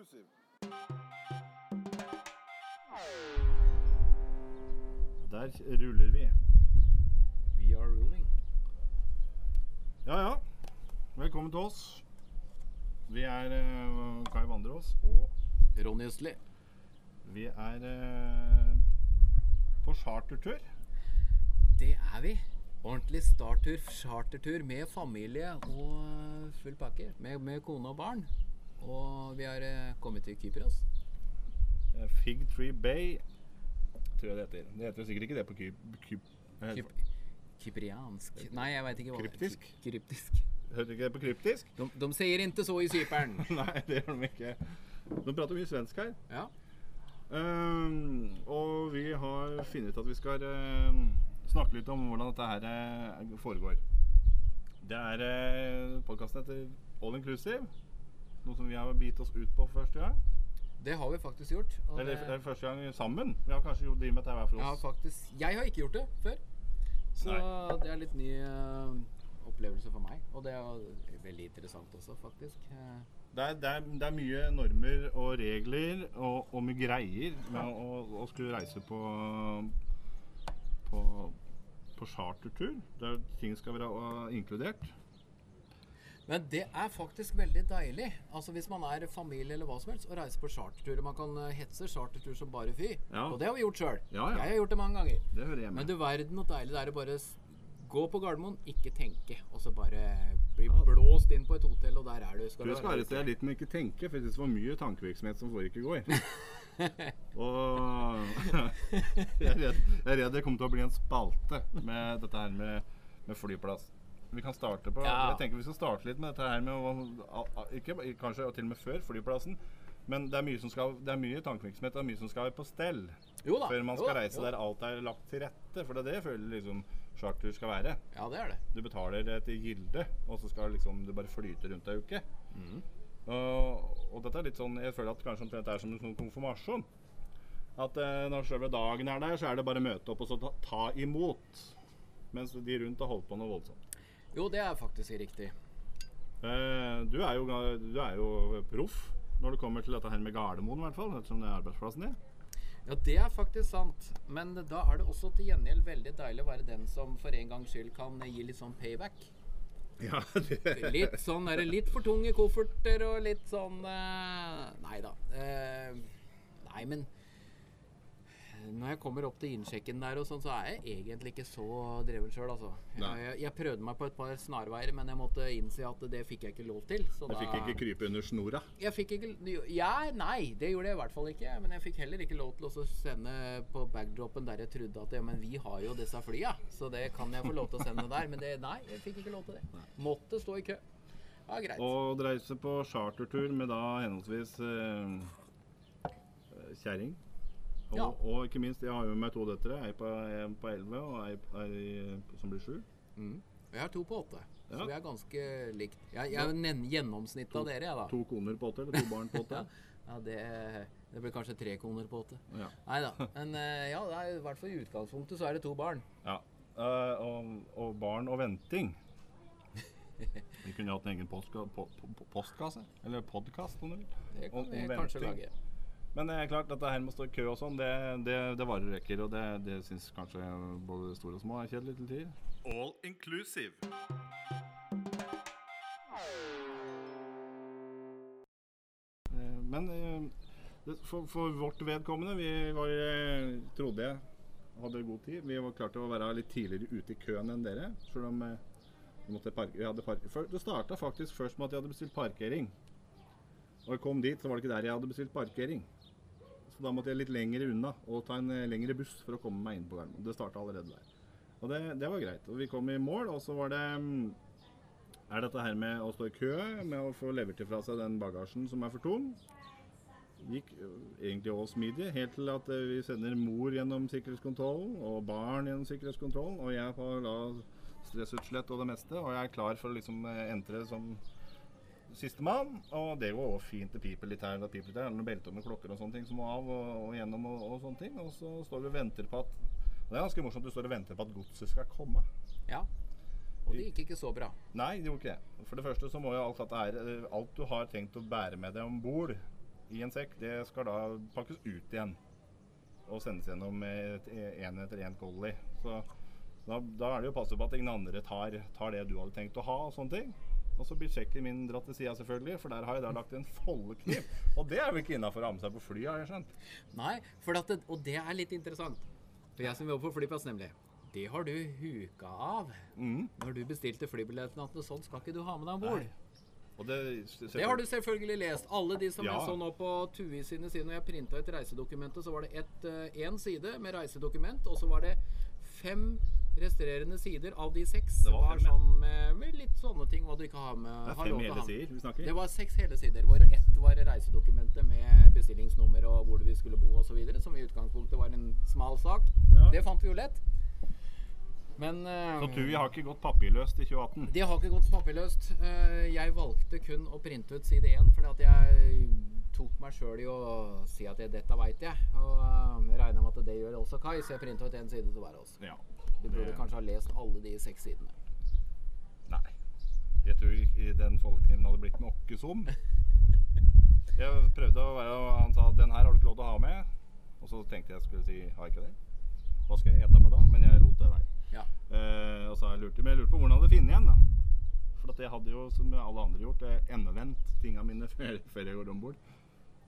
inclusive. Der ruller vi. We are ruling. Ja, ja. Velkommen til oss. Vi er eh, Kai Vandreås, og Ronny Østli. vi er eh, på chartertur. Det er vi. Ordentlig starttur, chartertur med familie og full pakke. Med, med kone og barn. Og vi har eh, kommet til Kypros. Eh, Fig Tree Bay, tror jeg det heter. Det heter sikkert ikke det på Kyp... Kyp eh, Kyp kypriansk Nei, jeg veit ikke hva Kryptisk? Ky- Kryptisk. du ikke det på kryptisk? De, de sier ikke så i Cypern. Nei, det gjør de ikke. De prater mye svensk her. Ja. Um, og vi har funnet ut at vi skal uh, snakke litt om hvordan dette her uh, foregår. Det er uh, Podkasten heter All Inclusive. Noe som vi har bitt oss ut på for første gang. Det har vi faktisk gjort. Eller det- det første gang sammen. Vi har kanskje det med dette hver for oss. Ja, faktisk. Jeg har ikke gjort det før. Så Nei. det er litt ny uh, opplevelse for meg. Og det er veldig interessant også, faktisk. Eh, Det er, det, er, det er mye normer og regler og, og mye greier med å, å skulle reise på på, på chartertur. Der ting skal være uh, inkludert. Men det er faktisk veldig deilig. Altså Hvis man er familie eller hva som helst, å reise på charterturer. Man kan eh, hetse chartertur som bare fy. Ja. Og det har vi gjort sjøl. Ja, ja. Jeg har gjort det mange ganger. Det hører hjemme. Men du verden hvor deilig det er å bare gå på Gardermoen, ikke tenke, og så bare bli blåst inn på et hotell, og der er du. Skal du skal arrestere litt, men ikke tenke, for jeg er det var mye tankevirksomhet som foregikk i går. Og jeg er, redd, jeg er redd det kommer til å bli en spalte med dette her med, med flyplass. Vi kan starte på Ja. Jeg tenker vi skal starte litt med dette her med å, Ikke kanskje til og med før flyplassen, men det er mye som skal Det er mye tankevirksomhet og mye som skal være på stell Jo da. før man skal da, reise der alt er lagt til rette. For det er det jeg føler liksom chartertur skal være. Ja, det er det. Du betaler etter gilde, og så skal liksom du bare flyte rundt ei uke. Mm. Og, og dette er litt sånn Jeg føler at kanskje omtrent det er som en sånn konfirmasjon. At eh, når selve dagen er der, så er det bare møte opp og så ta, ta imot. Mens de rundt har holdt på noe voldsomt. Jo, det er faktisk riktig. Eh, du, er jo, du er jo proff når det kommer til dette her med Gardermoen, i hvert fall. Ettersom det er arbeidsplassen din. Ja, det er faktisk sant. Men da er det også til gjengjeld veldig deilig å være den som for en gangs skyld kan gi litt sånn payback. Ja, det, Litt sånn er det litt for tunge kofferter og litt sånn eh, Nei da. Eh, nei, men når jeg kommer opp til innsjekken der, og sånn, så er jeg egentlig ikke så dreven sjøl, altså. Jeg, jeg, jeg prøvde meg på et par snarveier, men jeg måtte innse at det fikk jeg ikke lov til. Så Du da fikk ikke krype under snora. jeg fikk ikke Ja, nei, det gjorde jeg i hvert fall ikke. Men jeg fikk heller ikke lov til å sende på backdropen der jeg trodde at ja, men vi har jo disse flya, så det kan jeg få lov til å sende der. Men det, nei, jeg fikk ikke lov til det. Måtte stå i kø. Ja, greit. Og reise på chartertur med da henholdsvis eh, kjerring. Og, Ja. og ikke minst, jeg har jo med meg to døtre. Ei på, på 11 og ei, som blir 7. Mm. Jeg har to på åtte, Ja. så vi er ganske likt. Jeg, jeg er gjennomsnittet av dere, jeg, da. To koner på 8, eller to barn på 8. Ja, det, det blir kanskje tre koner på åtte. ja. Nei da. Men eh, ja, det er, i hvert fall i utgangspunktet så er det to barn. ja. Uh, og, og barn og venting. Vi kunne hatt en egen postka, po, po, postkasse. Eller podkast, om du vil. Det kan Om- vi om kanskje venting. lage. Men det er klart, dette her med å stå i kø og sånn, det, det, det varer og rekker. Og det, det syns kanskje både store og små er kjedelig til tider. All inclusive. Eh, Men eh, for, for vårt vedkommende, vi var, eh, trodde jeg hadde god tid. Vi var klarte å være litt tidligere ute i køen enn dere. Selv om vi, måtte parke, vi hadde park for, Det starta faktisk først med at jeg hadde bestilt parkering. Og jeg kom dit, så var det ikke der jeg hadde bestilt parkering. Da måtte jeg litt lenger unna og ta en eh, lengre buss for å komme meg inn på Gardermoen. Det starta allerede der. Og det, det var greit. Og vi kom i mål, og så var det mm, Er dette her med å stå i kø, med å få levert ifra seg den bagasjen som er for tung, gikk egentlig også smidig, helt til at vi sender mor gjennom sikkerhetskontrollen, og barn gjennom sikkerhetskontrollen, og jeg har da stressutslett og det meste, og jeg er klar for å liksom entre som sistemann. Og det går også fint. til piper litt her og piper litt der. Noen belter med klokker og sånne ting som må av og, og gjennom og, og sånne ting. Og så står vi og venter på at og Det er ganske morsomt. Du står og venter på at godset skal komme. Ja. Og det gikk ikke så bra. Nei, det gjorde ikke det. For det første så må jo alt dette her, eh, alt du har tenkt å bære med deg om bord, i en sekk, det skal da pakkes ut igjen. Og sendes gjennom én etter én collie. Så da, da er det jo passe på at ingen andre tar, tar det du hadde tenkt å ha. Og sånne ting. Og så blir sjekken min dratt til sida, selvfølgelig, for der har jeg da lagt en foldekniv. Og det er vel ikke innafor å ha med seg på flyet, har jeg skjønt. Nei, det, og det er litt interessant. For jeg som jobber på flyplass, nemlig. Det har du huka av. Mm. Når du bestilte flybilletten at noe sånt skal ikke du ha med deg om bord. Det, Det har du selvfølgelig lest. Alle de som Ja. jeg så nå på TUI sine sider, når jeg printa ut reisedokumentet, så var det én side med reisedokument, og så var det fem resterende sider av de seks. Det var var sånn med, med litt sånne ting hva du ikke har med. Det er fem hele sider vi snakker. Det var seks hele sider, hvor ett var reisedokumentet med bestillingsnummer og hvor vi skulle bo osv., som i utgangspunktet var en smal sak. Ja. Det fant vi jo lett. Men uh, Så TUI har ikke gått papirløst i 2018? det har ikke gått papirløst. Uh, Jeg valgte kun å printe ut side én fordi at jeg tok meg sjøl i å si at jeg, dette veit jeg. Og uh, jeg regner med at det gjør også Kai, så jeg printa ut én side til hver av oss. Ja. Du burde kanskje ha lest alle de seks sidene. Nei. Jeg tror den foldekniven hadde blitt med åkkesom. Jeg prøvde å være Han sa 'den her har du ikke lov til å ha med'. Og så tenkte jeg skulle si 'har jeg ikke det'? Hva skal jeg ete med da? Men jeg lot det være. Ja. Eh, og så lurte jeg lurt, men jeg lurte på hvordan jeg hadde funnet igjen, da. For at jeg hadde jo, som alle andre gjort, eh, endevendt tinga mine før, jeg går om bord.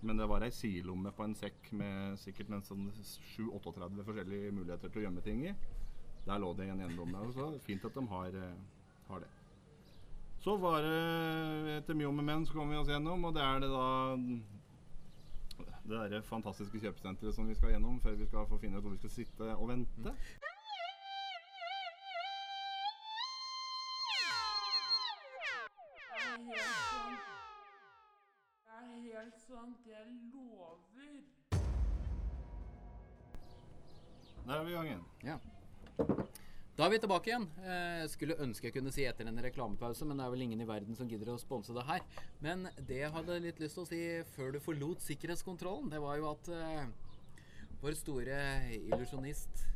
Men det var ei sidelomme på en sekk med sikkert sånn 7-38 forskjellige muligheter til å gjemme ting i. Der lå det en eiendom der. så fint at de har, eh, har det. Så var det etter mye om og men så kom vi oss gjennom, og det er det da det derre fantastiske kjøpesenteret som vi skal gjennom før vi skal få finne ut hvor vi skal sitte og vente. Helt sant. Jeg lover. Der er vi i gang igjen. Ja. Da er vi tilbake igjen. Jeg skulle ønske jeg kunne si etter en reklamepause, men det er vel ingen i verden som gidder å sponse det her. Men det jeg hadde litt lyst til å si før du forlot sikkerhetskontrollen, det var jo at eh, vår store illusjonist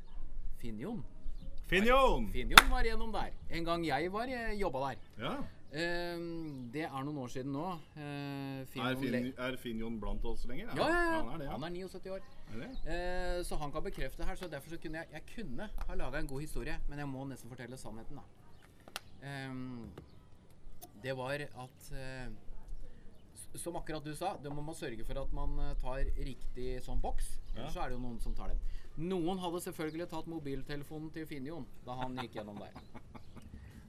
Finjon Finjon! Finjon var gjennom der. En gang jeg var eh, jobba der. Ja. Eh, det er noen år siden nå. Eh, Er, Finn, er Finn Jon blant oss lenger? ja, ja, ja. Han er det, ja. Han er 79 år. Er det? Eh, så han kan bekrefte her, så derfor så kunne jeg Jeg kunne ha laga en god historie, men jeg må nesten fortelle sannheten, da. Ehm, det var at uh, Som akkurat du sa, da må man sørge for at man tar riktig sånn boks. Ellers så er det jo noen som tar den. Noen hadde selvfølgelig tatt mobiltelefonen til Finjon da han gikk gjennom der.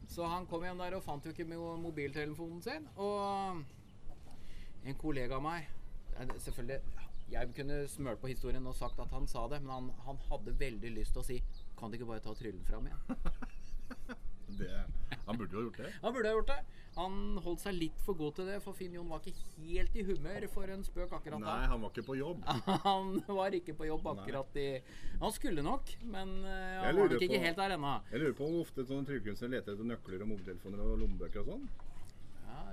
Så han kom hjem der og fant jo ikke mobiltelefonen sin. Og en kollega av meg Selvfølgelig, jeg kunne smørt på historien og sagt at han sa det, men han, han hadde veldig lyst til å si Kan du ikke bare ta tryllen fram igjen? det? Han burde jo ha gjort det. Han burde ha gjort det. Han holdt seg litt for god til det, for Finn Jon var ikke helt i humør for en spøk akkurat Nei, han var ikke på jobb. Han var ikke på jobb akkurat i Han skulle nok, men eh, han var nok ikke på- helt der ennå. Jeg lurer på hvor ofte sånne tryllekunstnere leter etter nøkler og mobiltelefoner og lommebøker og sånn. Ja,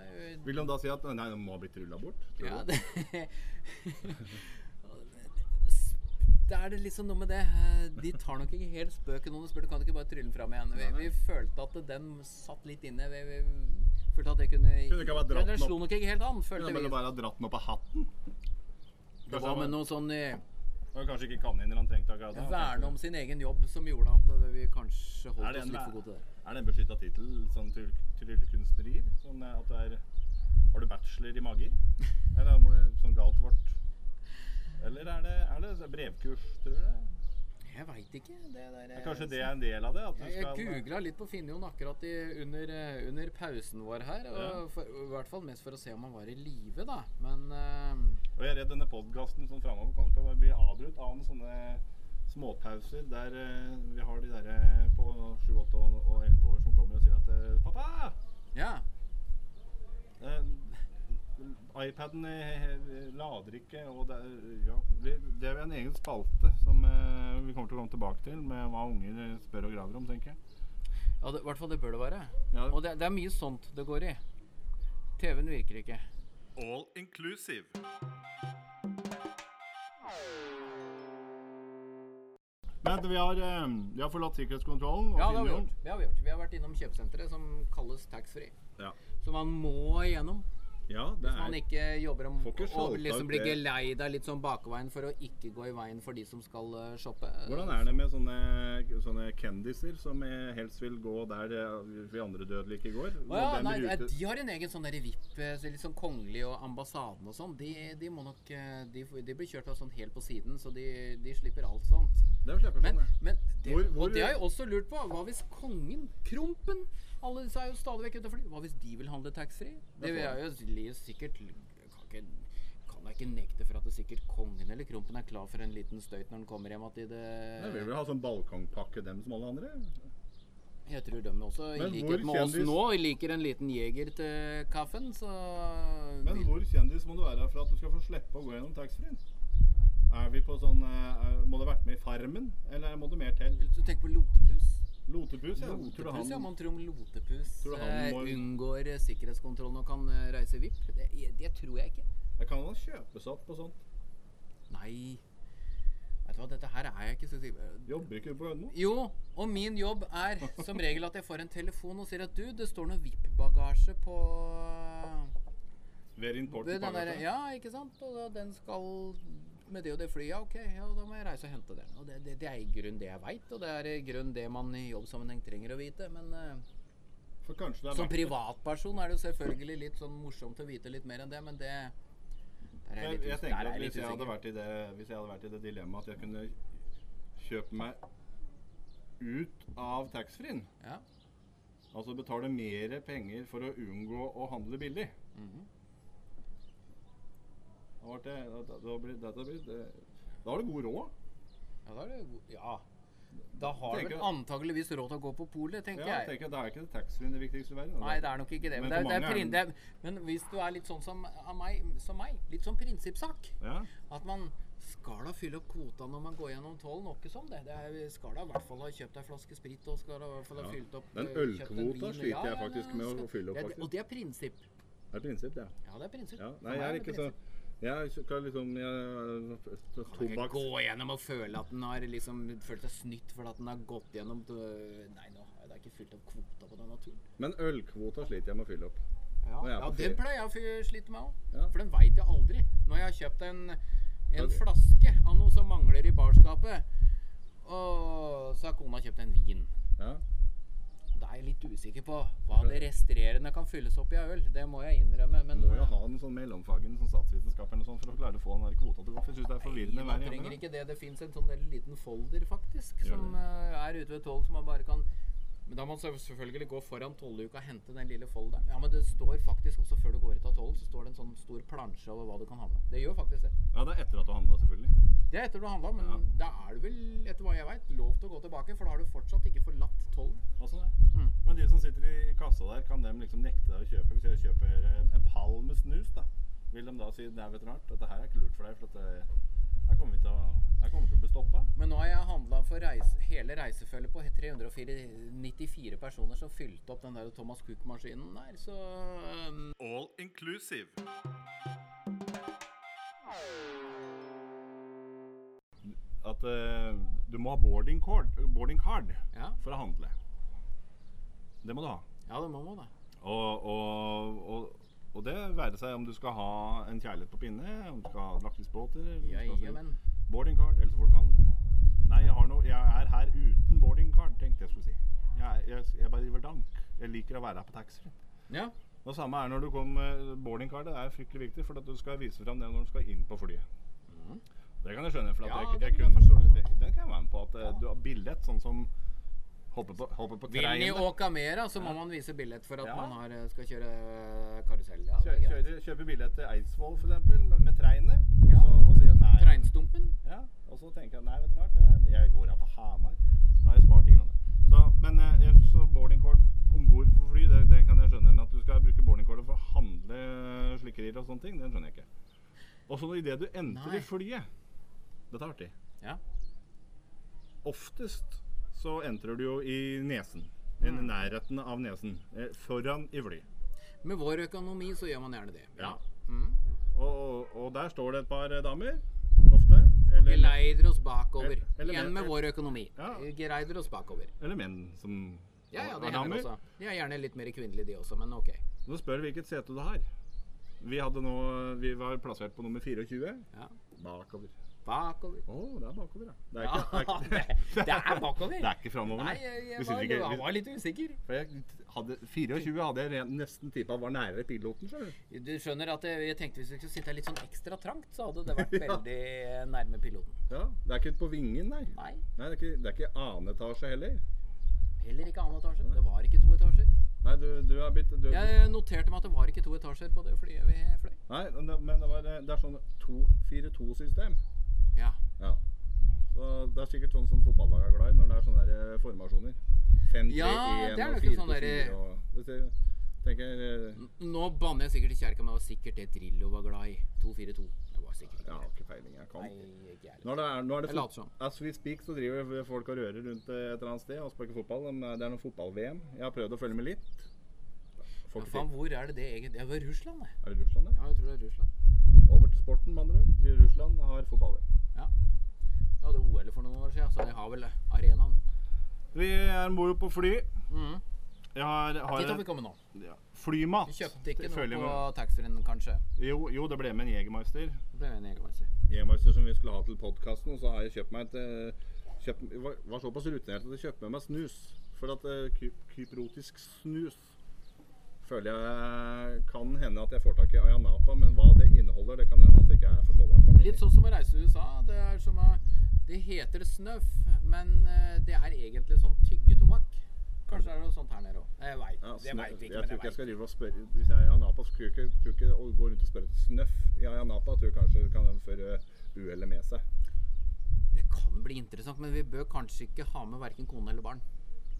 Vil han da si at nei, de må ha blitt rulla bort? Tror Ja, du? det Det er det liksom noe med det. eh, De tar nok ikke helt spøken om du spør Du kan ikke bare trylle den fram igjen. Vi, vi følte at den satt litt inne. Vi, vi følte at det kunne Kunne ikke Ja, Den slo nok ikke helt an, Kunne følte vi. vel bare ha dratt den opp av hatten? Det var med noe sånn Det var kanskje ikke kaniner han trengte akkurat da. verne om sin egen jobb som gjorde at vi kanskje holdt det oss litt for gode til det. er det en beskytta tittel, sånn tryll- tryllekunstnerier? Sånn eh, at du er Har du bachelor i magi? Eller sånn galt vårt? Eller er det, er det brevkurs, tror du? Jeg veit ikke. Det der, Ja, Kanskje det er en del av det? At du Jeg, skal googla litt på Finnjon akkurat i, under, eh, under pausen vår her. Og Ja. for, I hvert fall mest for å se om han var i live, da. Men uh... Og jeg er redd denne podkasten sånn framover kommer til å bli avbrutt av noen sånne småpauser der uh, vi har de derre på 7, 8 og og 11 år som kommer og sier at eh, 'Pappa! ja. Eh, iPaden eh, lader ikke, og det, ja, det er jo en egen spalte som eh, vi kommer til å komme tilbake til, med hva unger spør og graver om, tenker jeg. ja det, I hvert fall det bør det være. Ja. Og det, det er mye sånt det går i. TV-en virker ikke. All inclusive. Men vi har, eh, vi har forlatt sikkerhetskontrollen. og Ja, det har vi gjort. Det har vi, gjort. vi har vært innom kjøpesenteret som kalles taxfree. Ja. Så man må igjennom. Ja, det Hvis man ikke jobber om å liksom bli geleida litt sånn bakveien for å ikke gå i veien for de som skal eh, shoppe. Hvordan er det med sånne, sånne kendiser som eh, helst vil gå der eh, vi andre dødelige går? Å ja, nei, eh, bruker- De har en egen sånn VIP, eh, så litt sånn kongelig og ambassaden og sånn. De, de må nok eh, de, de blir kjørt av sånn helt på siden, så de, de slipper alt sånt. Det slipper Men, sånn, ja. men det, Hvor- hvor- og det har jeg også lurt på. Hva hvis kongen, Krompen Alle disse er jo stadig vekk ute og flyr. Hva hvis de vil handle taxfree? Det vil jeg jo sikkert kan, ikke, kan jeg ikke nekte for at det sikkert kongen eller Krompen er klar for en liten støyt når han kommer hjem at i det Nei, vil vel ha sånn balkongpakke, dem som alle andre. Jeg tror de også, i likhet med oss nå, liker en liten jeger til kaffen, så Men hvor kjendis må du være for at du skal få slippe å gå gjennom taxfree-en? Er vi på sånn eh, er, Må du ha vært med i Farmen, eller må du mer til? Tenk på lotepus? Lotepus, ja. Tror du Lotepus, ja. Man tror om lotepus Tror eh, må- unngår eh, sikkerhetskontrollen og kan eh, reise VIP. Det, det tror jeg ikke. Jeg kan han kjøpes opp på sånt? Nei Vet du hva, dette her er jeg ikke så sikker Jobber ikke du på Ødmo? Jo, og min jobb er som regel at jeg får en telefon og sier at du, det står noe VIP-bagasje på Ved import ved til den der, Pagasje? Ja, ikke sant? Og den skal med det og det flyet. Ok, ja, da må jeg reise og hente den. Og det, det, det er i grunn det jeg veit, og det er i grunn det man i jobbsammenheng trenger å vite. Men eh, det som privatperson er det jo selvfølgelig litt sånn morsomt å vite litt mer enn det, men det der er Jeg, litt, jeg tenker er at hvis jeg, hadde vært i det, hvis jeg hadde vært i det dilemmaet at jeg kunne kjøpe meg ut av taxfree-en, Ja. altså betale mer penger for å unngå å handle billig mhm. Da det, da, da, da, blir- da, da, blir da har du god råd. Ja, da er det go- Ja. Da har du Tenker- vel antakeligvis råd til å gå på polet, tenker Ja, jeg tenker, Da er ikke det taxfree-en det viktigste i verden. Nei, det er nok ikke det. Men, Men det, er- det er er det men hvis du er litt sånn som, av meg, som meg, litt sånn prinsippsak Ja, At man skal da fylle opp kvota når man går gjennom tollen, noe som det. det er, skal da i hvert fall ha kjøpt ei flaske sprit og skal da i hvert fall ha Ja. fylt opp Den eh, ølkvota sliter jeg Ja, faktisk med å fylle opp, faktisk. Og det er prinsipp. det er prinsipp, ja. Ja, det er prinsipp. Ja, nei, jeg er ikke prinsipp. så. Jeg skal liksom jeg, Kan ikke gå gjennom og føle at den har liksom følt seg snytt fordi at den har gått gjennom Nei, nå har jeg ikke fylt opp kvota på denne turen. Men ølkvota sliter jeg med å fylle opp. Ja, ja den pleier jeg å slite med òg. Ja. For den veit jeg aldri. Når jeg har kjøpt en, en okay. flaske av noe som mangler i barskapet, og så har kona kjøpt en vin. Ja. Er jeg litt usikker på hva det restrerende kan fylles opp i av øl. Det må jeg innrømme. Men Må jo ha en sånn mellomfag en sånn statsvitenskap eller noe for å klare å få den der kvota til å gå. opp. jeg syns det er forvirrende Nei, man trenger ikke det. Det fins en sånn liten folder, faktisk, som eh, er ute ved tolv, som man bare kan Men da må man selvfølgelig gå foran tolvuka og hente den lille folderen. Ja, men det står faktisk også før du går ut av tollen, så står det en sånn stor plansje over hva du kan handle. Det gjør faktisk det. Ja, det er etter at du har handla, selvfølgelig. Det er etter du har handla, men Ja. da er du vel, etter hva jeg veit, lov til å gå tilbake, for da har du fortsatt ikke forlatt tollen. Det. Mm. Men de som sitter i kassa der, kan dem liksom nekte deg å kjøpe? Hvis jeg kjøper eh, en pall med snus, da, vil de da si det er veterinært? Dette her er ikke lurt for deg, for at det, her kommer til å, kommer til å bli stoppa. Men nå har jeg handla for reise, hele reisefølget på 394 personer som fylte opp den der Thomas Cook-maskinen der, så um, All inclusive. At uh, du må ha boarding card, boarding card Ja. for å handle. Det må du ha. Ja, det må man det. Og, og, og, og det være seg om du skal ha en kjærlighet på pinne, om du skal ha lakrisbåter eller Ja, Boarding card, ellers får du ikke det. Nei, jeg, har noe, jeg er her uten boarding card, tenkte jeg skulle si. Jeg, jeg, jeg bare driver dank. Jeg liker å være her på taxfree. Ja. Det samme er når du kommer Boarding card er fryktelig viktig, for at du skal vise frem det når du skal inn på flyet. Mm. Det kan jeg skjønne. for at Ja, jeg, jeg, jeg, kunne, det, det, kan jeg være med på. At eh, Ja. du har billett, sånn som hopper på, hopper på Vil ni åka mera, så må Ja. man vise billett for at Ja. man har, eh, skal kjøre eh, karusell. Ja, Kjø, kjøper billett til Eidsvoll for eksempel, med, med treinet. Ja. Og, så, og sier nei. Treinstumpen. Ja, og så tenker jeg nei, vet du hva, jeg, går her på Hamar. Da har jeg spart de grann. Så, men eh, jeg, så boarding card om bord på fly, det, det kan jeg skjønne. Men at du skal bruke boarding cardet for å handle slikkerier og sånne ting, det skjønner jeg ikke. Og så idet du entrer i flyet Dette er artig. Ja. Oftest så entrer du jo i nesen. I Mm. nærheten av nesen. Eh, foran i fly. Med vår økonomi så gjør man gjerne det. Ja. Mm. Og, og, der står det et par eh, damer. Ofte. Eller, Geleider oss bakover. Eller- Igjen med vår økonomi. Ja. Geleider oss bakover. eller menn som Ja, ja, det er damer. også. De er gjerne litt mer kvinnelige, de også, men ok. Nå spør hvilket sete du har. Vi, nå, vi var plassert på nummer 24. Ja. Bakover. Bakover. Oh, det er bakover, ja. Det er Ja, ikke, det, det er bakover. det er ikke framover. Nei, jeg, jeg, var, ikke- jeg var litt usikker. Hadde, 24 hadde jeg nesten tippa var nærere piloten, skjønner du. Du skjønner at jeg, jeg tenkte hvis vi skulle sitte litt sånn ekstra trangt, så hadde det vært veldig nærme piloten. Ja, Det er ikke på vingen, nei. Nei, Nei, Det er ikke, det er ikke annen etasje heller. heller ikke annen etasje. Det var ikke to etasjer. Nei, du, du er blitt du, Jeg noterte meg at det var ikke to etasjer på det flyet vi fløy. Nei, men det, men det, var, det er sånn 2-4-2-system. Ja. Ja. Så det er sikkert sånn som fotballag er glad i, når det er sånne der eh, formasjoner. 5-3-1 det er og nok sånn 4-2-4 der- og ser- tenker eh, Nå banner jeg sikkert i kjerka, men det var sikkert det Drillo var glad i. 2-4-2. Det var sikkert Jeg har ikke peiling. Jeg kan ikke. Nå er det, er det Jeg. As we speak, så driver folk og rører rundt et eller annet sted og sparker fotball. Det er noe fotball-VM. Jeg har prøvd å følge med litt. Ja, faen, hvor er det det egentlig Det var Russland, det. Er det Russland, det? Ja, jeg tror det er Russland. Over til sporten, med andre ord. Russland har fotball-VM. Ja. Jeg hadde OL for noen år siden, så jeg har vel arenaen. Vi er om bord på fly. Mm. Jeg har, har Dit har vi kommet nå. ja, flymat. Vi kjøpte ikke noe på med. taxfree-en, kanskje. Jo, jo, det ble med en Jegermeister. Det ble en Jegermeister. Jegermeister som vi skulle ha til podkasten, og så har jeg kjøpt meg et eh, kjøpt, var, var såpass rutinert at jeg kjøpte med meg snus. For at eh, ky kyprotisk snus føler jeg kan hende at jeg får tak i Ayanapa, men hva det inneholder, det kan hende at det ikke er for småbarnsfamilier. Litt sånn som å reise til USA. Det er som å Det heter snøff, men eh, det er egentlig sånn tyggetobakk. Kanskje det er noe sånt her nede òg. Jeg veit Ja, det ikke. jeg men tror ikke jeg skal vet. drive og spørre Hvis jeg er i Ayanapa, så tror jeg ikke, tror ikke å gå rundt og spørre etter snøff i Ayanapa tror jeg kanskje kan føre uhellet med seg. Det kan bli interessant, men vi bør kanskje ikke ha med verken kone eller barn.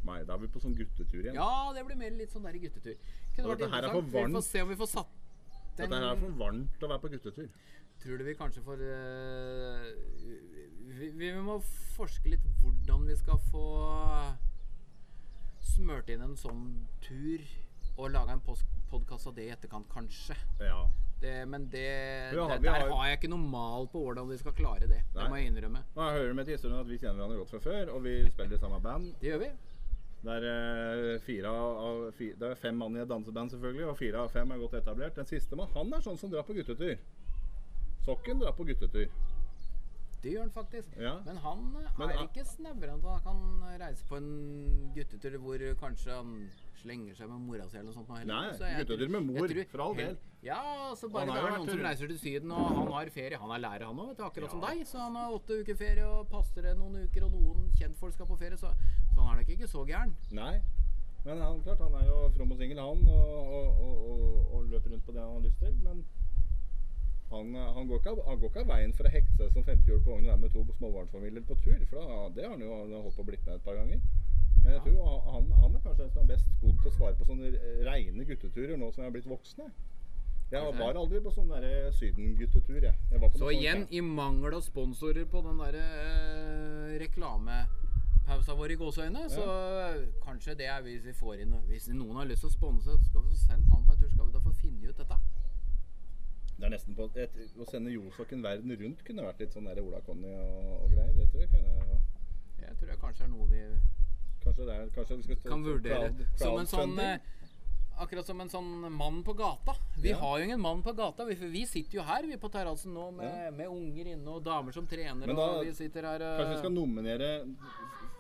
Nei, da er vi på sånn guttetur igjen. Ja, det blir mer litt sånn der guttetur. Kunne vært er interessant. Vi får se om vi får satt den Dette her er for varmt å være på guttetur. Tror du vi kanskje får uh, vi, vi må forske litt hvordan vi skal få smørt inn en sånn tur og laga en podkast av det i etterkant, kanskje. Ja. Det, men det, Ja, det Der har- har jeg ikke noe mal på hvordan vi skal klare det. Det må jeg innrømme. Nå hører du med til historien at vi kjenner hverandre godt fra før, og vi spiller i samme band. Det gjør vi. Det er, eh, av, det er fem mann i et danseband, selvfølgelig, og fire av fem er godt etablert. Den siste mann, han er sånn som drar på guttetur. Sokken drar på guttetur. Det gjør han faktisk. Ja. Men han er Men ikke enn at han kan reise på en guttetur hvor kanskje han slenger seg med mora si eller noe sånt. heller. Nei, Så jeg guttetur med mor, tror for all del. Ja, så bare det er noen som reiser til Syden, og han har ferie. Han er lærer, han òg, akkurat ja. som deg. Så han har åtte uker ferie og passer det noen uker, og noen kjentfolk skal på ferie, så, så han er nok ikke så gæren. Nei. Men han, klart, han er jo from og singel, han, og, og, og, og, løper rundt på det han har lyst til. Men han, han, går ikke, han går ikke av veien for å hekte seg som 50 år på vogn og være med to småbarnsfamilier på tur. For da, det har han jo holdt på å blitt med et par ganger. Men jeg tror han, han er kanskje den som er best skodd til å svare på sånne reine gutteturer nå som jeg har blitt voksne. Jeg var aldri på sånn derre Syden-guttetur, jeg. jeg var på Så igjen, i mangel av sponsorer på den derre eh, reklamepausa vår i gåseøyne, så kanskje det er hvis vi får inn Hvis noen har lyst til å sponse, skal vi få sendt han på en tur. Skal vi da få finne ut dette? Det er nesten på et, Å sende Josokken verden rundt kunne vært litt sånn der Ola Conny og, og greier. Det tror jeg kunne Jeg tror jeg kanskje er noe vi Kanskje det er Kanskje vi skal kan vurdere. crowd- Som en sånn eh, Akkurat som en sånn mann på gata. Vi Ja. har jo ingen mann på gata. Vi, vi sitter jo her vi på terrassen nå med, med unger inne og damer som trener. Men da- og vi sitter her eh, Kanskje vi skal nominere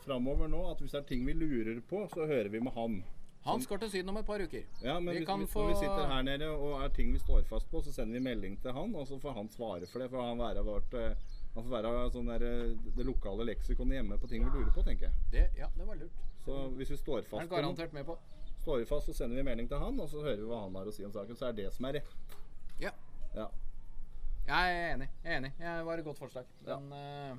framover nå at hvis det er ting vi lurer på, så hører vi med han. Han skal til Syden om et par uker. Ja, men Vi hvis kan vi, få- når vi sitter her nede og er ting vi står fast på, så sender vi melding til han, og så får han svare for det. For han være vårt Han får være sånn der, eh, det lokale leksikonet hjemme på ting vi lurer på, tenker jeg. Det, ja, det var lurt. Så hvis vi står fast, er garantert med på. står vi fast, så sender vi melding til han, og så hører vi hva han har å si om saken. Så er det som er rett. Ja. Ja. Jeg er enig. Jeg er enig. Det var et godt forslag. Ja. Men eh,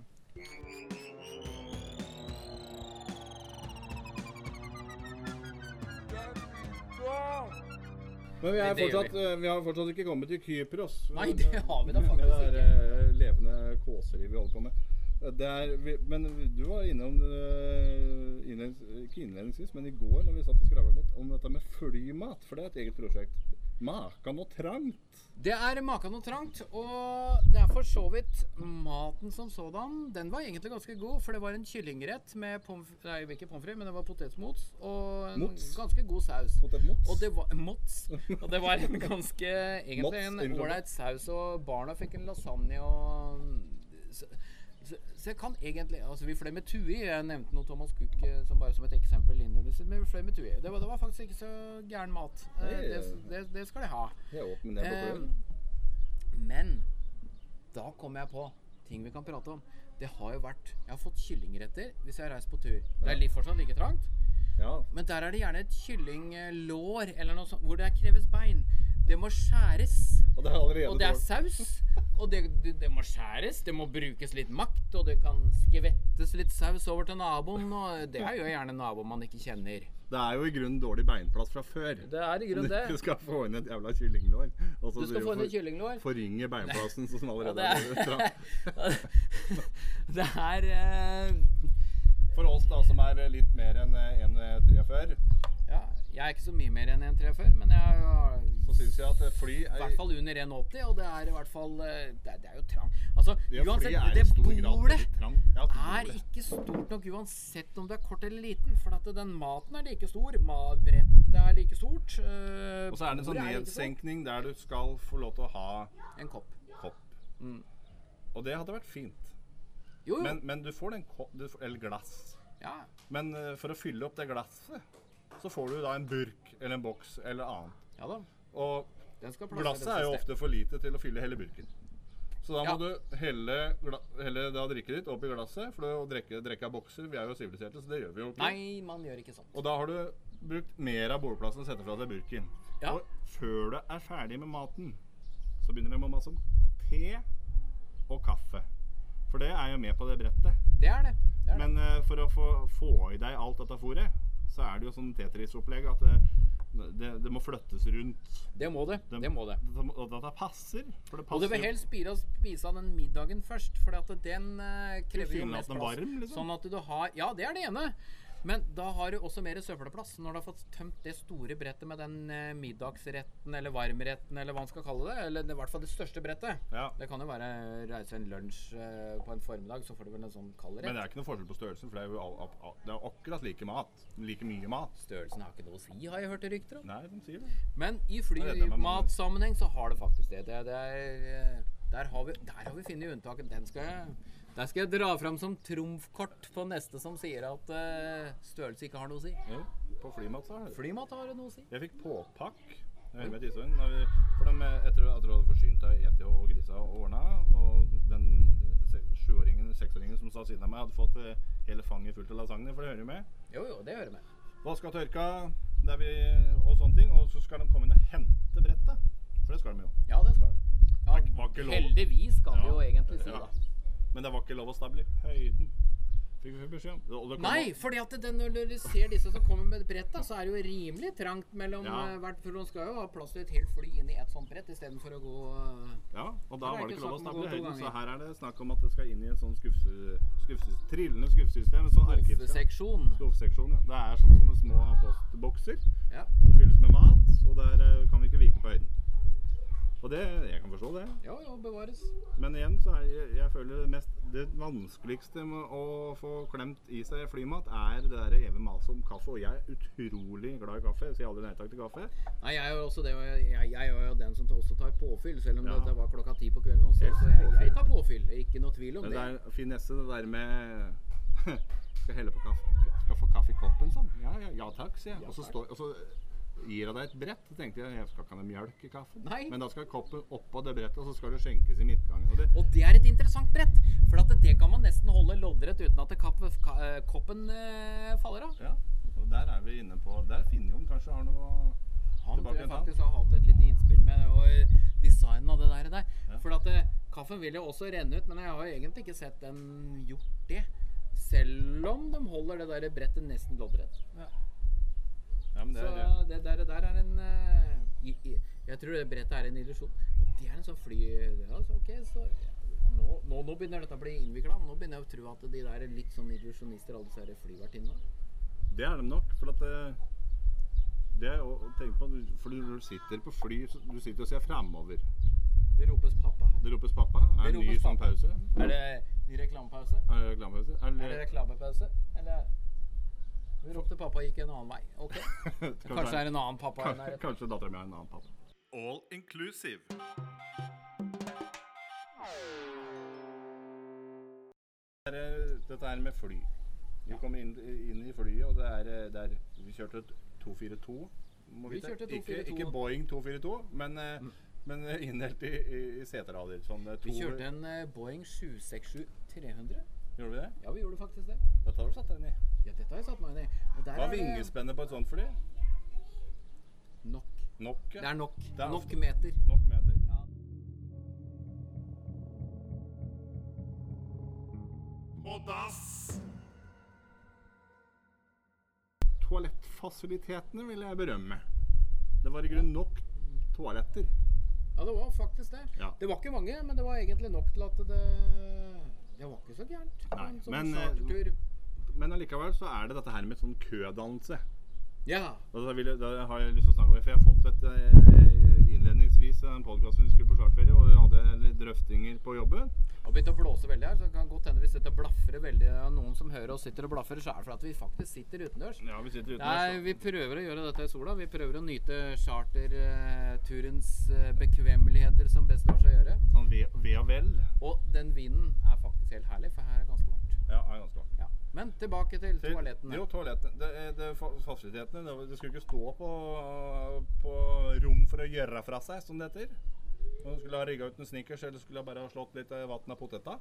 vi, er fortsatt, eh, vi har fortsatt ikke kommet til Kypros. Nei, det har vi da faktisk eh, levende kåseri vi holder på med. Eh, er, men du var innom det innlednings, ikke innledningsvis, men i går når vi satt og skravla litt om dette med flymat. For det er et eget prosjekt. Makan og trangt. Det er makan noe trangt, og det er for så vidt maten som sådan. Den var egentlig ganske god, for det var en kyllingrett med pomf... Nei, ikke pommes frites, men det var potetmots og en Mots. ganske god saus. Potetmots. Og det var Mots. Og det var en ganske Egentlig en ålreit saus, og barna fikk en lasagne og så, så, så jeg kan egentlig Altså, vi fløy med Tui. Jeg nevnte noe Thomas Cook eh, som bare som et eksempel fløy med Tui. Det var, det var faktisk ikke så gæren mat. Eh, Nei, Det, det, det skal de ha. Eh, men da kom jeg på ting vi kan prate om. Det har jo vært Jeg har fått kyllingretter hvis jeg har reist på tur. Det er fortsatt like trangt, Ja. men der er det gjerne et kyllinglår eller noe sånt hvor det kreves bein. Det må skjæres. Og det er Og det er saus. Og det, det, det må skjæres, det må brukes litt makt, og det kan skvettes litt saus over til naboen. Og det er gjerne naboen man ikke kjenner. Det er jo i grunnen dårlig beinplass fra før. Det er i grunnen Du skal få inn et jævla kyllinglår. Og så Du skal få inn et kyllinglår. Forringe beinplassen som Og allerede det er det er uh... For oss da som er litt mer enn eh, 1,43, Ja, jeg er ikke så mye mer enn 1,3 før, men jeg har så syns jeg at fly er i er hvert fall under 1,80, og det er i hvert fall eh, Det er, det er jo trang. Altså, ja, uansett, det bordet. Ja, er ikke stort nok uansett om det er kort eller liten, for at den maten er like stor, brettet er like stort. eh, Og så er det en sånn like nedsenkning der du skal få lov til å ha En kopp. kopp. Mm. Og det hadde vært fint. Jo, jo. Men, men du får den kopp, eller glass. ja. Men eh, for å fylle opp det glasset, så får du da en burk eller en boks eller annet. ja da. Og glasset er jo ofte for lite til å fylle hele burken. Så da må Ja. du helle, helle da drikket ditt opp i glasset, for å drikke, drikke av bokser. Vi er jo siviliserte, så det gjør vi jo ikke. Nei, man gjør ikke sånn. Og da har du brukt mer av bordplassen og setter fra deg burken. Ja. Og før du er ferdig med maten, så begynner det med masse om te og kaffe. For det er jo med på det brettet. Det er det. det, er det. Men uh, for å få, få i deg alt dette fôret, så er det jo sånn Tetris-opplegg at det, det, det må flyttes rundt. Det må det. Det, Det må det. Og det, passer. For det Og du vil helst spise, spise av den middagen først, for at den uh, krever jo mest at plass. varm, liksom. Sånn at du har Ja, det er det ene. Men da har du også mer søppelplass når du har fått tømt det store brettet med den eh, middagsretten eller varmretten eller hva man skal kalle det. Eller i hvert fall det største brettet. Ja. Det kan jo være reise en lunsj eh, på en formiddag, så får du vel en sånn kald Men det er ikke noe forskjell på størrelsen, for det er jo all, all, all, det er akkurat like mat. Like mye mat. Størrelsen har ikke noe å si, har jeg hørt rykter om. Nei, de sier det. Men i flymatsammenheng så har det faktisk det. det, det er, eh, der, har vi, der har vi funnet unntaket. Den skal jeg, der skal jeg dra fram som trumfkort på neste som sier at uh, størrelse ikke har noe å si. Jo, på flymat så har det. Flymat har det noe å si. Jeg fikk påpakk jeg med tisdagen, vi- for dem, etter at du hadde forsynt deg eti og grisa og ordna, og den sjuåringen, seksåringen som satt siden av meg, hadde fått eh, hele fanget fullt av lasagne, for det hører jo med. Jo, jo, det hører med. Vaska tørka der vi, og sånne ting, og så skal de komme inn og hente brettet. For det skal de jo. Ja, det skal de. Ja, heldigvis kan vi jo egentlig si da. Men det var ikke lov å stable i høyden. Nei, fordi at det, når du ser disse som kommer med bretta, så er det jo rimelig trangt mellom Ja. eh, hvert For man skal jo ha plass til et helt fly inn i et sånt brett istedenfor å gå eh, Ja, og da var det ikke lov å stable høyden, så her er det snakk om at det skal inn i en sånn skuffe, skuffe, trillende skuffesystem. Sånn arkivskap. skuffeseksjon. Skuffseksjon, ja. Det er som sånne små postbokser Ja. som fylles med mat, og der eh, kan vi ikke vike på høyden. Og det, jeg kan forstå det. Ja, ja, bevares. Men igjen så er jeg, jeg føler det mest Det vanskeligste med å få klemt i seg flymat, er det der evige maset om kaffe. Og jeg er utrolig glad i kaffe. Jeg sier aldri nei takk til kaffe. Nei, jeg er jo også det, og jeg, jeg, jeg er jo den som også tar påfyll, selv om Ja. det var klokka ti på kvelden også. Så jeg, tar påfyll, ikke noe tvil om det. det er finesse, det der med Skal helle på kaffe Skal få kaffe i koppen, sånn. Ja, ja, ja takk, sier jeg. Ja, og, så står, og så gir jeg deg et brett. Så tenkte jeg jeg skal ikke ha noe mjølk i kaffen. Nei. Men da skal koppen oppå det brettet, og så skal det skjenkes i midtgangen. Og det, Og det er et interessant brett, for at det kan man nesten holde loddrett uten at det kapp, ka, eh, koppen eh, faller av. ja, og der er vi inne på Der finner jo kanskje har noe Han tror jeg faktisk har hatt et lite innspill med og eh, designen av det der. der. Ja. For at eh, kaffen vil jo også renne ut, men jeg har egentlig ikke sett den gjort det. Selv om de holder det der brettet nesten loddrett. Ja, men det Så det det. det der, der er en eh, i, i, Jeg tror det brettet er en illusjon. Og det er en sånn fly... Ja, så ok, så nå, nå, nå begynner dette å bli innvikla, men nå begynner jeg å tro at de der er litt sånn illusjonister, alle disse flyvertinnene. Det er de nok. For at Det er å tenke på, for når du sitter på fly, så du sitter og ser fremover. Det ropes pappa her. Det ropes pappa. Er Det ny sånn pause? Er det ny reklamepause? Er det reklamepause? Er Er det det reklamepause? Eller Vi ropte pappa gikk en annen vei. Ok. Kanskje er en annen pappa enn Kanskje, kanskje dattera mi har en annen pappa. All inclusive. Er, dette er med fly. Vi Ja. kommer inn, inn i flyet, og det er, det er Vi kjørte et 242. må Vi kjørte Ikke, 242. ikke Boeing 242, men, mm men innhelt i, i, i seterader. Sånn, eh, Vi kjørte en eh, Boeing 767-300. Gjorde vi det? Ja, vi gjorde faktisk det. Dette har du satt deg inn i. Ja, dette har jeg satt meg inn i. Og der Hva er er vingespennet på et sånt fly? nok. Nok? ja. Det er nok. Det er Nok ofte- meter. Nok meter. Ja. Og dass. Toalettfasilitetene vil jeg berømme. Det var i grunnen nok toaletter. ja, det var faktisk det. Ja. Det var ikke mange, men det var egentlig nok til at det Det var ikke så gærent. på Nei, en sånn men, eh, chartertur. Men allikevel så er det dette her med sånn kødannelse. Ja. Og da, vil da har jeg lyst til å snakke om for jeg har fått et eh, innledningsvis en podkast vi skulle på charterferie, og vi hadde litt drøftinger på jobben. Det har begynt å blåse veldig her, så det kan godt hende hvis dette blafrer veldig noen som hører oss sitter og blafrer, så er det fordi vi faktisk sitter utendørs. Ja, vi sitter utendørs. Nei, vi prøver å gjøre dette i sola. Vi prøver å nyte charterturens eh, bekvemmeligheter som best lar seg gjøre. Sånn ve, ve og vel. Og den vinden er faktisk helt herlig, for her er det ganske varmt. Ja, er ganske varmt. Men tilbake til Til- toalettene. Jo, toalettene. Det, det, fasilitetene. Det, det skulle ikke stå på, på rom for å gjøre fra seg, som det heter. Om du skulle ha rigga ut en snickers eller skulle bare ha slått litt eh, vann av poteta,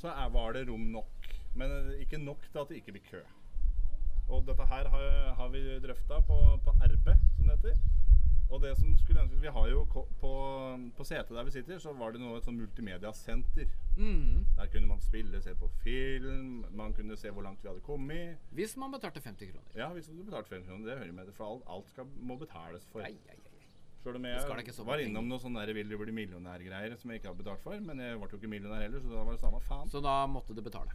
så er, var det rom nok. Men eh, ikke nok til at det ikke blir kø. Og dette her har, har vi drøfta på, på RB, som det heter. Og det som skulle ønske Vi har jo på, på setet der vi sitter, så var det noe et sånn multimediasenter. Mm. Der kunne man spille, se på film, man kunne se hvor langt vi hadde kommet. Hvis man betalte 50 kroner. Ja, hvis du betalte 50 kroner, det hører med. For alt, alt skal, må betales for. Ei, ei, ei. Selv om jeg var innom noe sånn 'vil du bli millionær'-greier som jeg ikke hadde betalt for. Men jeg ble jo ikke millionær heller, så da var det samme faen. Så da måtte du betale.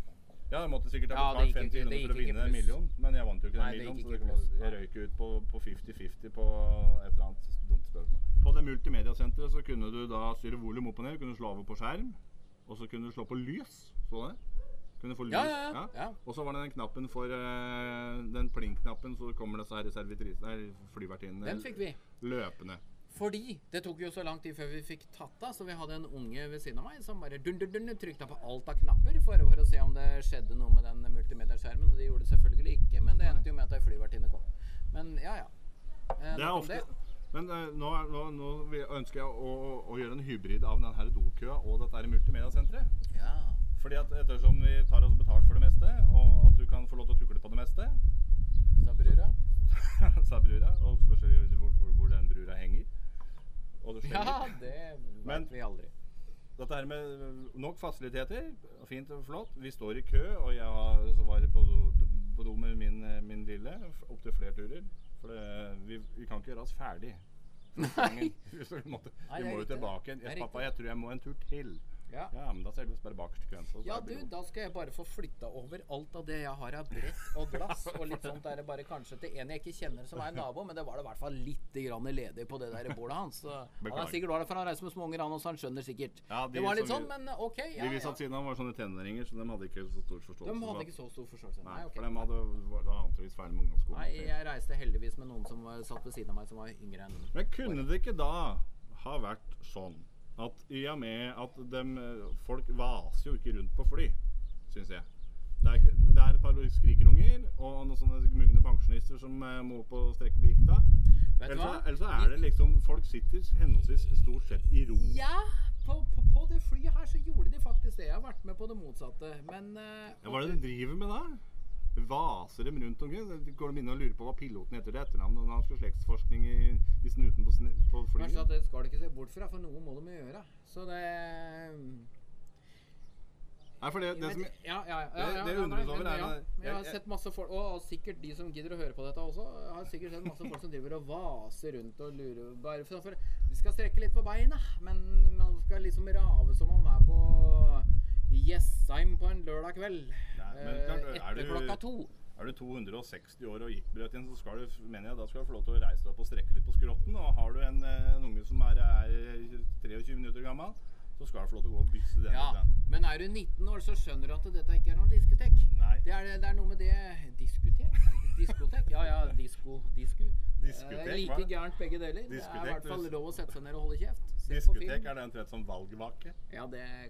Ja, jeg måtte sikkert ha det betalt gikk 50 ikke- kroner for å vinne en million, men jeg vant jo ikke den millionen. Så det jeg røyk ut på på 50-50 på et eller annet dumt spørsmål. På det multimediasenteret så kunne du da styre volum opp og ned, kunne slå over på skjerm, og så kunne du slå på lys. Så det? Kunne få lys. Ja, ja, ja. ja. Og så var det den knappen for eh, Den pling-knappen, så kommer disse her servitrisene, nei, flyvertinnene Den løpende. Fordi det tok jo så lang tid før vi fikk tatt av, så vi hadde en unge ved siden av meg som bare dun, dun, dun, trykte på alt av knapper for, for å se om det skjedde noe med den multimedieskjermen. Og det gjorde det selvfølgelig ikke, men det endte jo med at ei flyvertinne kom. Men ja, ja. Eh, Det er ofte det. Men uh, nå, nå, nå ønsker jeg å, å, å gjøre en hybrid av denne dokøa og dette multimediasenteret. Ja. Fordi at ettersom vi tar oss betalt for det meste, og at du kan få lov til å tukle på det meste, Sa brura. sa brura, og spørs hvor, hvor, hvor den brura henger. Og det Ja, skjer. det Men- vet vi aldri. Dette her med nok fasiliteter, fint og flott. Vi står i kø, og jeg var på på do med min, eh, min lille opptil flere turer. For det, vi, vi kan ikke gjøre oss ferdig. Nei. vi, måtte, vi må jo tilbake igjen. Ja, pappa, jeg tror jeg må en tur til. Ja. Ja, men da oss bare bakerst i køen. Ja, du, da skal jeg bare få flytta over alt av det jeg har av brett og glass og litt sånt der, bare kanskje til en jeg ikke kjenner som er nabo, men det var det i hvert fall litt grann ledig på det der bordet hans. Så han er sikkert var det for han reiser med småunger, han også, han skjønner sikkert. Ja, de det var litt sånn, vi- men ok. Ja, De vi satt siden av var sånne tenåringer, så de hadde ikke så stor forståelse. De hadde ikke så stor forståelse. Nei, okay. for de hadde, var da antakeligvis ferdig med ungdomsskolen. Nei, jeg reiste heldigvis med noen som var, satt ved siden av meg som var yngre enn Men kunne det ikke da ha vært sånn at i og med at dem, folk vaser jo ikke rundt på fly, syns jeg. Det er, det er et par skrikerunger og noen sånne mugne pensjonister som eh, må på strekke på gikta. Ellers, hva? så- er det liksom Folk sitter henholdsvis stort sett i ro. Ja, på, på, på det flyet her så gjorde de faktisk det. Jeg har vært med på det motsatte, men Ja, hva er det de driver med da? Vaser dem rundt omkring? Så Går de inn og lurer på hva piloten heter til etternavn når han skal slektsforskning i, i snuten på, på flyet? at det skal de ikke se bort fra, for noe må de gjøre. Så det Nei, for det, det som jeg, ja, ja, ja, ja, det det undres over er det- Jeg har sett masse folk, og og sikkert de som gidder å høre på dette også, jeg har sikkert sett masse folk som driver og vaser rundt og lurer bare for, for De skal strekke litt på beina, men man skal liksom rave som om man er på Jessheim på en lørdag kveld. Nei, men eh, klart, er etter du- klokka to. Er du 260 år og gikk inn, så skal du, mener jeg, da skal du få lov til å reise deg opp og strekke litt på skrotten. Og har du en, eh, en unge som er, er 23 minutter gammel, så skal du få lov til å gå og bysse den Ja, men er du 19 år, så skjønner du at dette ikke er noe diskotek. Nei. Det er, det er noe med det Diskotek? Diskotek? Ja ja, disko. Disku. Diskotek, Eh, like gærent begge deler. det er i Diskotek, hvert fall lov å sette seg ned og holde kjeft. Se Diskotek, er det omtrent som valgvake? Ja, det er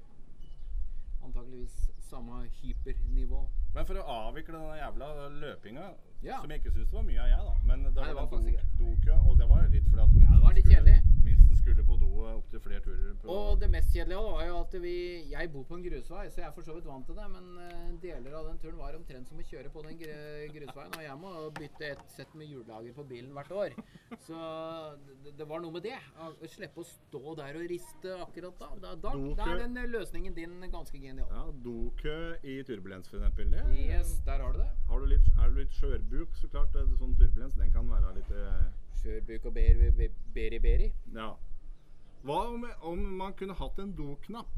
antakeligvis samme hypernivå. Men for å avvikle denne jævla løpinga, Ja. som jeg ikke syns det var mye av, jeg, da Men det Nei, var, det var do- dokø, og det var litt fordi at Ja, det var litt kjedelig. Skulle på do opptil flere turer. På, Og det mest kjedelige var jo at vi Jeg bor på en grusvei, så jeg er for så vidt vant til det, men eh, deler av den turen var omtrent som å kjøre på den grusveien. Og jeg må bytte et sett med hjullager på bilen hvert år. Så det, det var noe med det. Å slippe å stå der og riste akkurat da. Da, da, da er den eh, løsningen din ganske genial. ja, dokø i turbulens, for eksempel. Det, Yes, der har du det. Har du litt, er du litt skjørbuk, så klart eh, sånn turbulens den kan være litt eh, Skjørbuk og beri, beri, beri. Ja. Hva om, om man kunne hatt en doknapp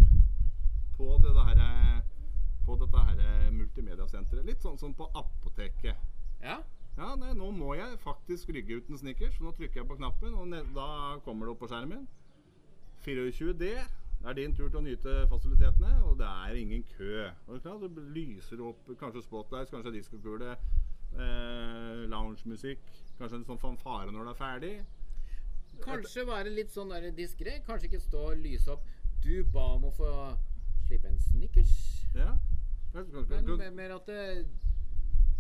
på, det der, eh, på dette her eh, multimediasenteret? Litt sånn som på apoteket. Ja. Ja, nei, nå må jeg faktisk rygge uten snickers, nå trykker jeg på knappen, og ned, da kommer det opp på skjermen. 24D. Det er din tur til å nyte fasilitetene, og det er ingen kø. Og det, er lyser opp kanskje spotlights, kanskje diskokule, eh, loungemusikk, kanskje en sånn fanfare når det er ferdig. Kanskje være litt sånn diskré. Kanskje ikke stå og lyse opp. Du ba om å få slippe en Snickers. Ja. Men mer- at det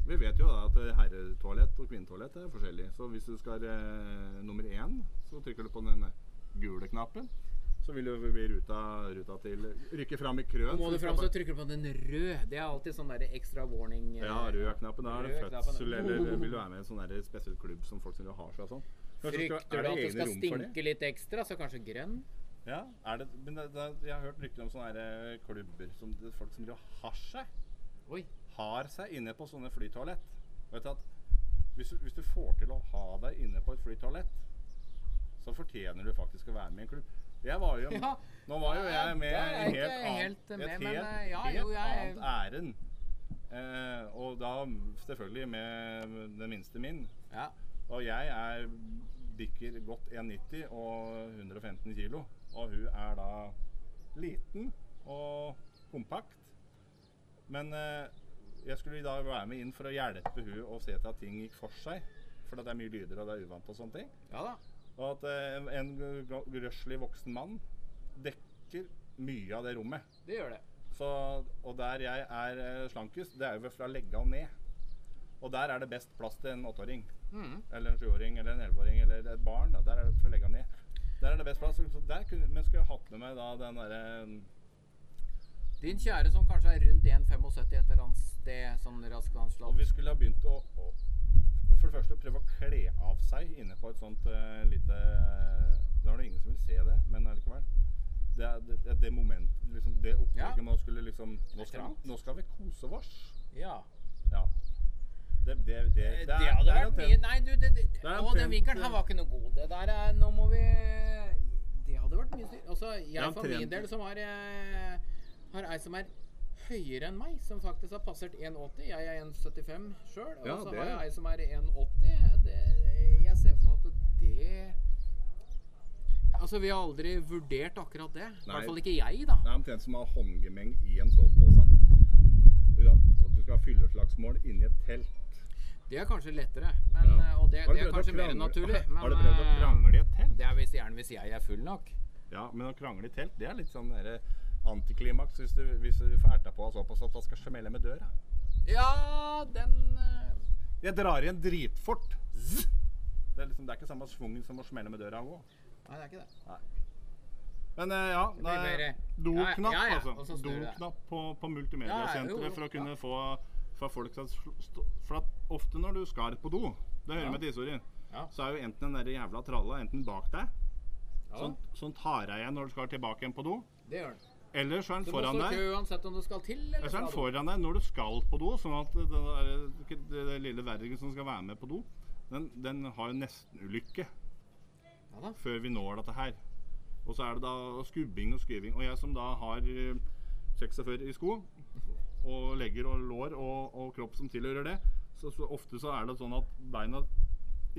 Vi vet jo da at herretoalett og kvinnetoalett er forskjellig. Så hvis du skal eh, nummer én, så trykker du på den gule knappen. Så vil du bli ruta, ruta til Rykke fram i krøen. Må du fram, så trykker du på den røde. Det er alltid sånn der ekstra warning. eh, Ja, rød-knappen. Da er det Rød knappen. fødsel, eller vil du være med i en sånn spesiell klubb som folk som vil ha seg og sånn. Frykter du at det skal stinke litt ekstra, så kanskje grønn? Ja, er det, men det, det, jeg har hørt rykter om sånne eh, klubber som det folk som driver og har seg. Oi. har seg inne på sånne flytoalett. Vet du at hvis du, hvis du får til å ha deg inne på et flytoalett, så fortjener du faktisk å være med i en klubb. Jeg var jo, Ja, nå var jo jeg med i jeg helt ikke annet, helt med, et helt, men, ja, helt jo, jeg- annet ærend. Eh, og da selvfølgelig med den minste min. Ja. Og jeg er bikker godt 1,90 og 115 kilo. Og hun er da liten og kompakt. Men eh, jeg skulle da være med inn for å hjelpe hun å se til at ting gikk for seg. For det er mye lyder og det er uvant og sånne ting. ja da. Og at eh, en grøslig voksen mann dekker mye av det rommet. Det gjør det. Så, og der jeg er eh, slankest, det er jo fra legga og ned. Og der er det best plass til en åtteåring. Mm. Eller en sjuåring eller en elleveåring eller et barn. Da. Der er det for å legge ned. Der er det best plass. Så der kunne, men skulle jeg hatt med meg da den derre Din kjære som kanskje er rundt 1,75 et eller annet sted, sånn raskt Og vi skulle ha begynt å, å For det første prøve å kle av seg inne på et sånt uh, lite Da er det ingen som vil se det, men allikevel. Det er det, det, det moment, liksom, det opplegget Ja. med å skulle liksom nå skal, nå skal vi kose oss. Ja. Ja. Det, det, det, det, Eh, Det, hadde vært mye Nei, du, det, det, Å, den vinkelen her var ikke noe god. Det der er Nå må vi Det hadde vært mye styr. Altså, jeg for min del som har eh, Har ei som er høyere enn meg, som faktisk har passert 1,80. Jeg er 1,75 sjøl. Og så har jeg ei som er 1,80. Det- Jeg ser for meg at det Altså, vi har aldri vurdert akkurat det. I hvert fall ikke jeg, da. Det er omtrent som å ha håndgemeng i en sovepose. At du skal ha fylleslagsmål inni et telt. Det er kanskje lettere. Men, Ja. eh, Og det, det er kanskje mer naturlig. Men, Har du prøvd å eh, krangle i et telt? Det er hvis, gjerne hvis jeg er full nok. Ja, men å krangle i telt, det er litt sånn der antiklimaks hvis du, hvis du får erta på såpass at det skal smelle med døra. Ja, den eh, Jeg drar igjen dritfort. Zzz. Det er, liksom, det er ikke samme svungen som å smelle med døra òg. Nei, det er ikke det. Men eh, ja, Det er nei, doknapp, Ja, ja, ja, altså. Doknapp på, på multimediasenteret for å kunne få for folk For at ofte når du skal på do, det hører Ja. med til historien, Ja. så er jo enten den der jævla tralla enten bak deg, Ja, sånn, sånn tar deg igjen når du skal tilbake igjen på do, det gjør den. eller så er den foran deg. uansett om du skal til eller så er den foran deg når du skal på do, sånn at det, der, det, det lille vergen som skal være med på do, den, den har jo nestenulykke Ja da. før vi når dette her. Og så er det da skubbing og skyving. Og jeg som da har eh, 46 i sko, og legger og lår og, og kropp som tilhører det, så, så ofte så er det sånn at beina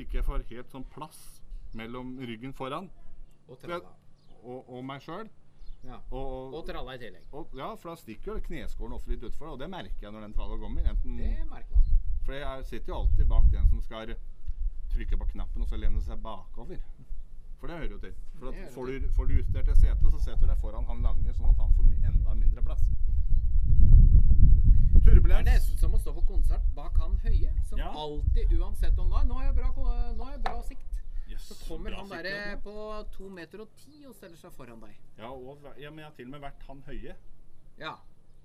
ikke får helt sånn plass mellom ryggen foran Og tralla. og, og meg sjøl. Ja. Og, Og tralla i tillegg. og, ja, for da stikker jo kneskålen også litt utfor, og det merker jeg når den tralla kommer. Enten, Det merker man. for jeg sitter jo alltid bak den som skal trykke på knappen og så lene seg bakover. For det hører jo til. For at får, du, får du justert det setet, så setter du deg foran han lange, sånn at han får enda mindre plass. Det er nesten som å stå på konsert bak han høye, som Ja. alltid, uansett om Nå har jeg bra, nå har jeg bra sikt. Yes, Så kommer han derre på to meter og ti og steller seg foran deg. Ja, og, ja, men jeg har til og med vært han høye. Ja.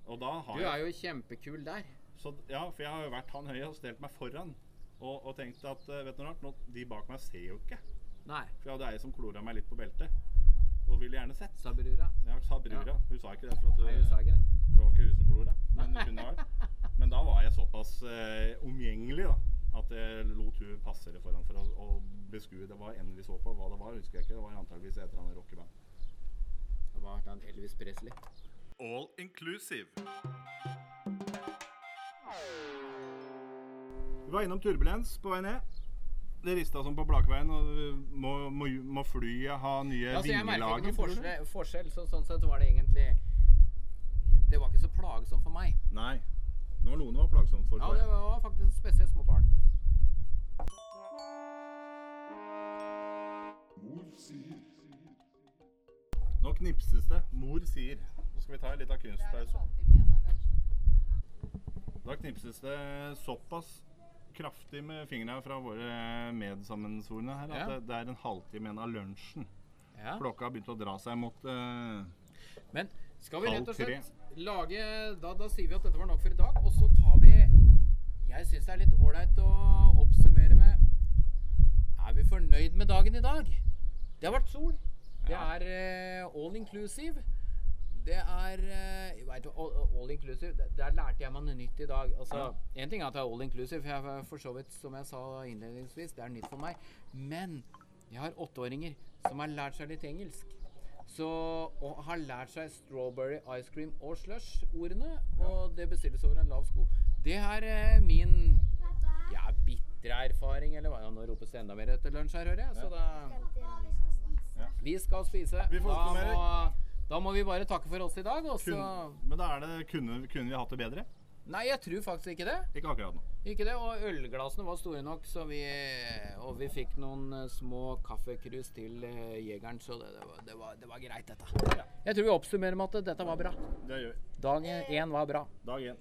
Og da har Du er jo kjempekul der. Så, ja, for jeg har jo vært han høye og stelt meg foran. Og, og tenkt at eh, vet du noe rart, nå, de bak meg ser jo ikke. Nei. For jeg hadde ei som klora meg litt på beltet. Og ville gjerne sett. Sa brura. Ja, sa brura. Ja. Hun sa ikke det, for at, Nei, hun sa ikke det. det var ikke hun som klora. Men det kunne vært. Men da var jeg såpass eh, omgjengelig da, at jeg lot hun passere foran for å, å beskue. Det var en vi så på. Hva det var, husker jeg ikke. Det var antageligvis et eller annet rockeband. Det var han Elvis Presley. All inclusive. Vi var innom turbulens på vei ned. Det rista som på Blakveien. Og må, må, må flyet ha nye Altså, jeg merker ikke noen forskjell, forskjell, så sånn sett var det egentlig Det var ikke så plagsomt for meg. Nei. Det var noen det var plagsomt for. Ja, det var faktisk spesielt små barn. Nå knipses det. Mor sier. Nå skal vi ta en liten kunstpause. Da knipses det såpass kraftig med fingrene fra våre medsammensvorne her at det, det er en halvtime igjen av lunsjen. Ja. Klokka har begynt å dra seg mot uh, Men skal vi rett og slett lage da, da sier vi at dette var nok for i dag, og så tar vi Jeg syns det er litt ålreit å oppsummere med Er vi fornøyd med dagen i dag? Det har vært sol. Det er uh, all inclusive. Det er eh, vet, all, all inclusive Der lærte jeg meg noe nytt i dag. Altså, En ting er at det er all inclusive, for jeg, for så vidt, som jeg sa innledningsvis, det er nytt for meg. Men jeg har åtteåringer som har lært seg litt engelsk. Så, og har lært seg strawberry ice cream og slush-ordene. Og det bestilles over en lav sko. Det er eh, min ja, bitre erfaring, eller hva? Ja, nå ropes det enda mer etter lunsj her, hører jeg. Så da Vi skal spise. Vi får da, oppsummere. Da må vi bare takke for oss i dag, Også. kun, Men da er det kunne, kunne vi hatt det bedre? Nei, jeg tror faktisk ikke det. Ikke akkurat nå. Ikke det, og ølglassene var store nok, så vi Og vi fikk noen eh, små kaffekrus til eh, jegeren, så det, det, var, det, var, det var greit, dette. Ja. Jeg tror vi oppsummerer med at dette var bra. Det gjør vi. Dag én var bra. Dag én.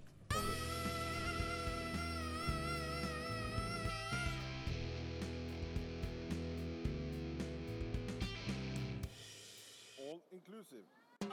All inclusive. you